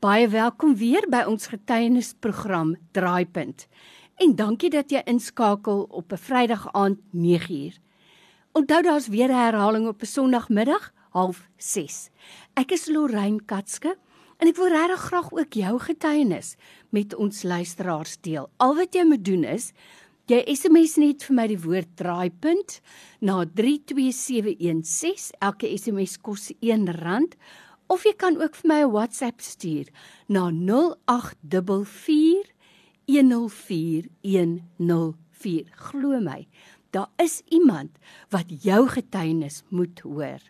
Baie welkom weer by ons getuienisprogram Draaipunt. En dankie dat jy inskakel op 'n Vrydag aand 9uur. Onthou daar's weer 'n herhaling op 'n Sondagmiddag 06:30. Ek is Lorraine Katske en ek wil regtig graag ook jou getuienis met ons luisteraars deel. Al wat jy moet doen is jy SMS net vir my die woord Draaipunt na 32716. Elke SMS kos R1 of jy kan ook vir my 'n WhatsApp stuur na 0844104104. Glo my, daar is iemand wat jou getuienis moet hoor.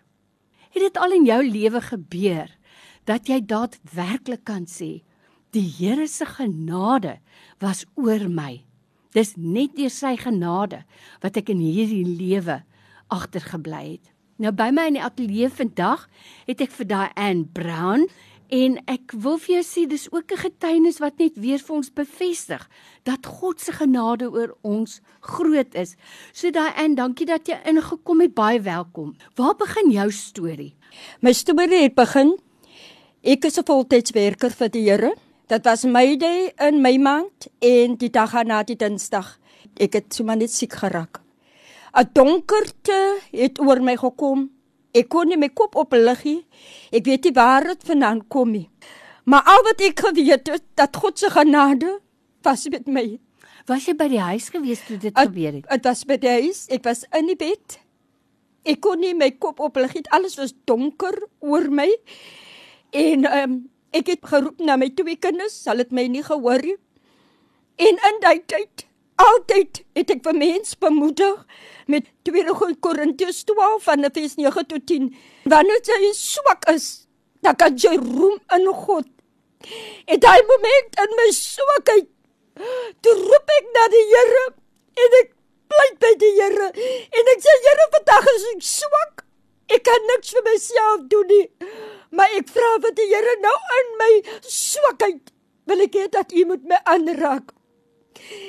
Het dit al in jou lewe gebeur dat jy daadwerklik kan sê die Here se genade was oor my. Dis net deur sy genade wat ek in hierdie lewe agtergebly het. Nou by my in die ateljee vandag het ek vir daai Ann Brown en ek wil vir jou sê dis ook 'n getuienis wat net weer vir ons bevestig dat God se genade oor ons groot is. So daai Ann, dankie dat jy ingekom het. Baie welkom. Waar begin jou storie? My storie het begin ek is 'n voltydswerker vir die Here. Dit was my day in my maand en die dag na die Dinsdag. Ek het sommer net siek geraak. 'n donkerte het oor my gekom. Ek kon nie my kop oplig nie. Ek weet nie waar dit vandaan kom nie. Maar al wat ek geweet het, dat God se genade was met my. Was jy by die huis gewees toe dit gebeur het? Dit was by die huis. Ek was in die bed. Ek kon nie my kop oplig nie. Alles was donker oor my. En ehm um, ek het geroep na my twee kinders, sal dit my nie gehoor nie. En in daai tyd altyd het ek vir mense bemoedig met 2 Korintiërs 12 van vers 9 tot 10. Wanneer jy swak is, dan kan jy roem in God. En daai moment in my swakheid, toe roep ek na die Here en ek pleit by die Here en ek sê Here, vandag is ek swak. Ek kan niks vir myself doen nie. Maar ek vra vir die Here nou in my swakheid wil ek hê dat U moet my aanraak.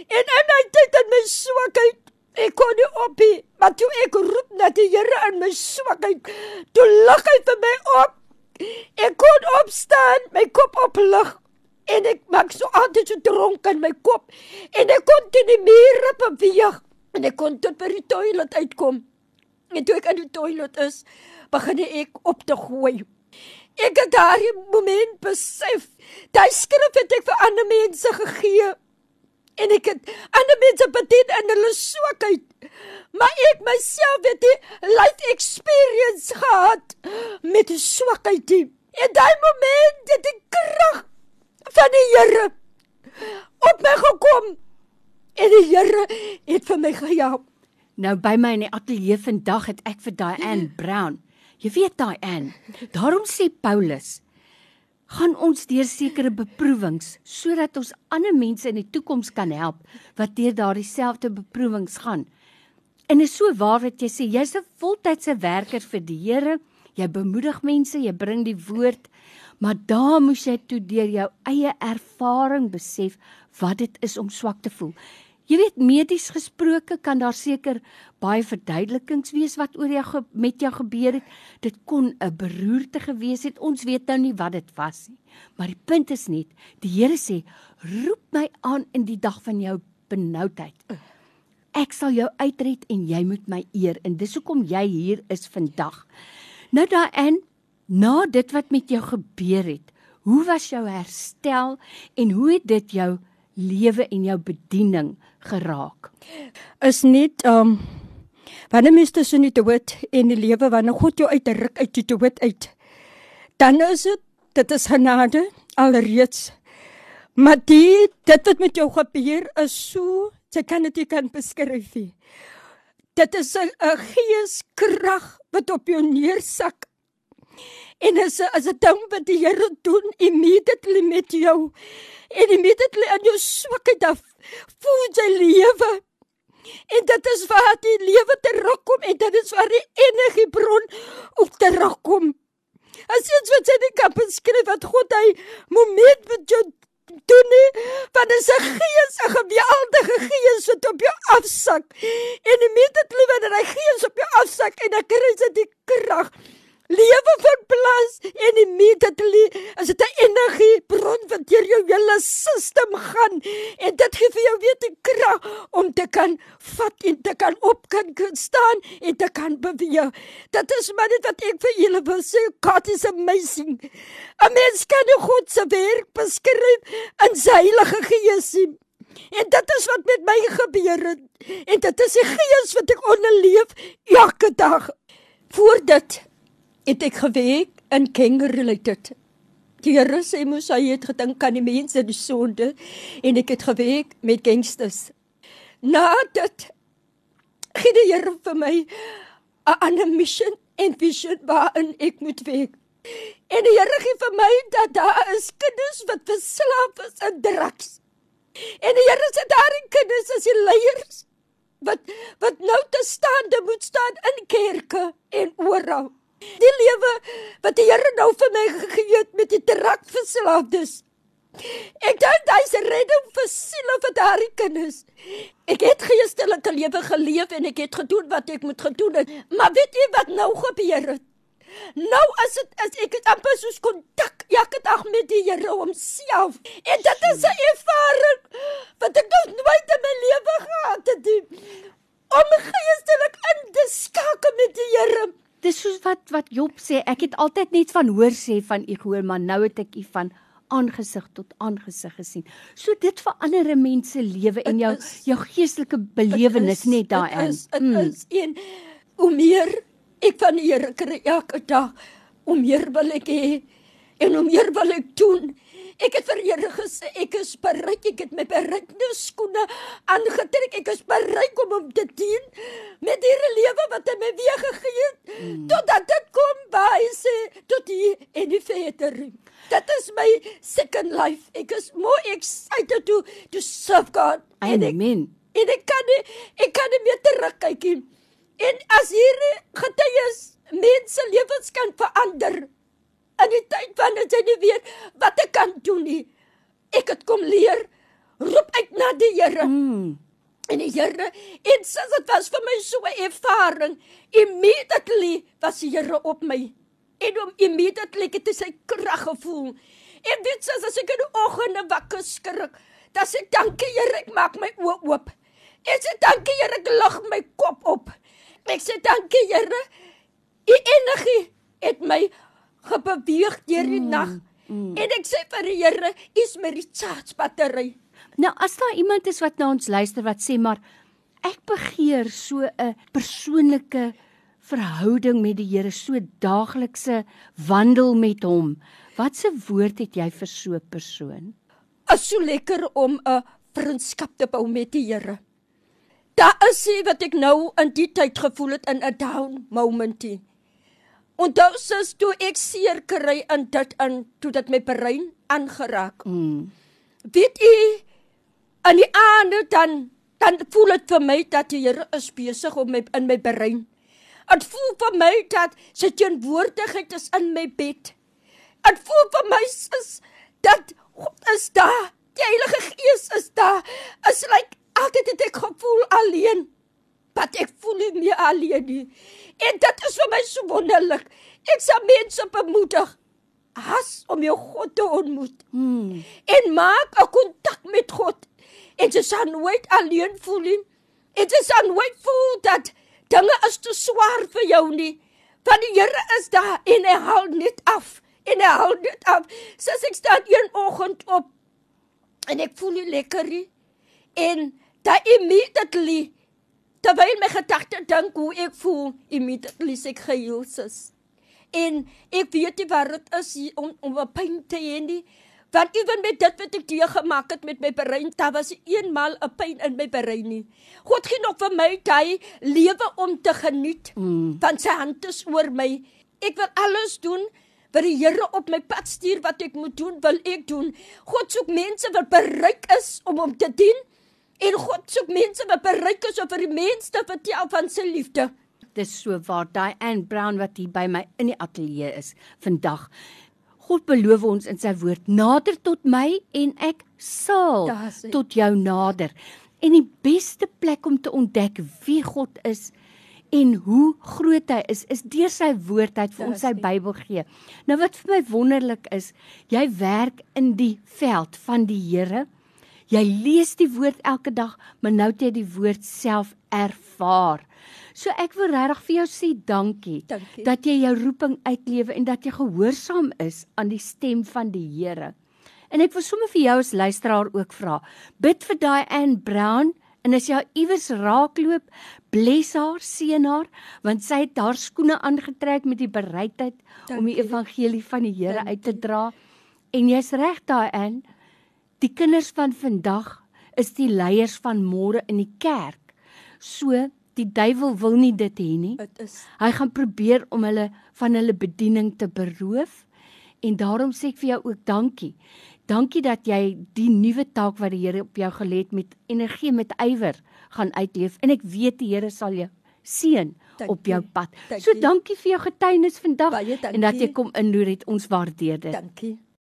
En in my tyd in my swakheid, ek kon nie op nie, maar toe ek roep na die Here in my swakheid, toe lig hy vir my op. Ek kon opstaan, my kop oplig en ek maak so altyd so dronk in my kop en ek kon teen die mure beweeg en ek kon tot by die toilet uitkom. En toe ek in die toilet is, begin ek op te gooi. Ek het daardie moment besef, daai skrif het ek vir ander mense gegee en ek het ander mense bedien in hulle swakheid. Maar ek myself het 'n life experience gehad met die swakheid. En daai moment het die krag van die Here op my gekom. En die Here het vir my gehelp. Nou by my in die ateljee vandag het ek vir Diane Brown. Jy weet Diane, daarom sê Paulus gaan ons deur sekere beproewings sodat ons ander mense in die toekoms kan help wat deur daardie selfde beproewings gaan. En is so waar wat jy sê, jy's 'n voltydse werker vir die Here. Jy bemoedig mense, jy bring die woord, maar daar moes jy toe deur jou eie ervaring besef wat dit is om swak te voel. Jy weet medies gesproke kan daar seker baie verduidelikings wees wat oor jou met jou gebeur het. Dit kon 'n beroerte gewees het. Ons weet nou nie wat dit was nie. Maar die punt is net, die Here sê, "Roep my aan in die dag van jou benoudheid. Ek sal jou uitred en jy moet my eer." En dis hoekom jy hier is vandag. Nou daarin, na dit wat met jou gebeur het, hoe was jou herstel en hoe het dit jou lewe en jou bediening geraak. Is net um wanneer mens tussen die dood en die lewe wanneer God jou uitruk uit die dood uit. Dan is dit dit is genade alreeds. Maar die dit wat met jou gebeur is so jy kan dit nie kan beskryf nie. Dit is 'n geeskrag wat op jou neersak. En as as 'n ding wat die Here doen immediately met jou en immediately aan jou swakheid af voel jy lewe. En dit is waar die lewe terugkom en dit is waar die energiebron ook terugkom. As jy wat jy nie kan beskryf wat God hy moment met jou doen nie, want dit is 'n gees, 'n geweldige gees wat op jou afsak. En immediately wanneer hy gees op jou afsak en dan kry jy die krag lewe van plaas en immediately as dit 'n energie bron wat deur jou hele stelsel gaan en dit gee vir jou weer die krag om te kan vat en te kan op kan staan en te kan beweeg. Dit is maar net wat ek vir julle wil sê. God is amazing. 'n Mens kan die God se werk beskryf in sy heilige gees sien. En dit is wat met my gebeur het. En dit is die gees wat ek onderleef elke dag. Voor dit het ek geweek in Kenger related. Die Here sê mos hy het gedink aan die mense die sonde en ek het geweek met gangsters. Na dit gee die Here vir my 'n ander mission en vision waarin ek moet week. En die Here gee vir my dat daar is kinders wat verslaaf is aan drugs. En die Here sê daar in kinders as die leiers wat wat nou te staande moet staan in kerke en oral. Die lewe wat die Here nou vir my gegee het met die trakverslaafdes. Ek dink hy se redding vir siele vir daardie kinders. Ek het geestelike lewe geleef en ek het gedoen wat ek moet gedoen het. Maar weet jy wat nou gebeur het? Nou as dit as ek het amper soos kontak elke dag met die Here homself. En dit is 'n ervaring wat ek nog nooit in my lewe gehad het. Om geestelik in te skakel met die Here. Dis soos wat wat Job sê, ek het altyd net van hoor sê van u gehoor, maar nou het ek u van aangesig tot aangesig gesien. So dit verander 'n mens se lewe en jou is, jou geestelike belewenis net daarin. Dit mm. is een hoe meer ek van die Here kry elke dag, hoe meer wil ek hê en hoe meer wil ek doen. Ek het vir Here gesê ek is bereid, ek het my bereikte skoene aangetrek. Ek is bereid om hom te dien met hierdie lewe wat hy my weer gegee het. Mm. Totdat dit kom by sê tot hier en verder. Dit is my second life. Ek is more excited to to serve God. Amen. En ek kan nie ek kan nie meer terugkyk nie. En as hierdie getuies mense lewens kan verander in die tyd wanneer jy nie weet wat ek kan doen nie. Ek het kom leer roep uit na die Here. Mm. En die Here, en sê dit was vir my so 'n ervaring. Immediately was die Here op my. En om immediately het sy krag gevoel. En dit sê as ek in die oggende wakker skrik, dan sê dankie Here, ek maak my oë oop. Ek sê dankie Here, ek lig my kop op. Ek sê dankie Here. U energie het my gebeweeg deur die mm, nag. Mm. En ek sê vir die Here, U is my recharge battery. Nou as daar iemand is wat na ons luister wat sê maar ek begeer so 'n persoonlike verhouding met die Here, so daaglikse wandel met hom. Watse woord het jy vir so 'n persoon? Is so lekker om 'n vriendskap te bou met die Here. Daar is ie wat ek nou in die tyd gevoel het in 'n down momentie. Onthou sis toe ek seer kry in dit in toe dit my brein aangeraak. Mm. Weet u aan die aande dan dan voel dit vir my dat die Here is besig om my in my brein. Dit voel vir my dat sy teenwoordigheid is in my bed. Dit voel vir my is dat God is daar. Die Heilige Gees is daar. Is like altyd het ek gevoel alleen. Maar ek voel nie meer alleen nie. En dit is vir my so wonderlik. Ek sal mense bemoedig as om jou God te ontmoet. Hmm. En maak 'n kontak met God. En jy sal nooit alleen voel nie. En jy sal nooit voel dat dinge is te swaar vir jou nie. Want die Here is daar en hy hou net af. En hy hou net af. Soos ek staan een oggend op en ek voel nie lekker nie. En daai immediately Terwyl my gedagte dink hoe ek voel, immediately sê ek Jesus. En ek weet nie wat dit is om om 'n pyn te hê nie. Want ewen met dit wat ek teë gemaak het met my brein, daar was eenmal 'n pyn in my brein nie. God gee nog vir my daai lewe om te geniet. Mm. Van sy hand is oor my. Ek wil alles doen wat die Here op my pad stuur wat ek moet doen, wil ek doen. God soek mense wat bereid is om hom te dien. En God soek mense wat bereid is om vir die mense te vertel van sy liefde. Dis so waar Diane Brown wat hier by my in die ateljee is vandag. God beloof ons in sy woord: "Nader tot my en ek sal tot jou nader." En die beste plek om te ontdek wie God is en hoe groot hy is is deur sy woord hy het vir ons sy. Bybel gee. Nou wat vir my wonderlik is, jy werk in die veld van die Here. Jy lees die woord elke dag, maar nou het jy die woord self ervaar. So ek wil regtig vir jou sê dankie, Dankie. dat jy jou roeping uitlewe en dat jy gehoorsaam is aan die stem van die Here. En ek wil sommer vir jou as luisteraar ook vra, bid vir daai Anne Brown en as jy iewers raakloop, bless haar, seën haar, want sy het haar skoene aangetrek met die bereidheid om die Dankie. evangelie van die Here uit te dra. En jy's reg daai Anne, die kinders van vandag is die leiers van môre in die kerk. So die duiwel wil nie dit hê nie. Dit is Hy gaan probeer om hulle van hulle bediening te beroof. En daarom sê ek vir jou ook dankie. Dankie dat jy die nuwe taak wat die Here op jou gelê het met energie met ywer gaan uitleef en ek weet die Here sal jou seën op jou pad. Dankie. So dankie vir jou getuienis vandag en dat jy kom inloer het. Ons waardeer dit. dankie.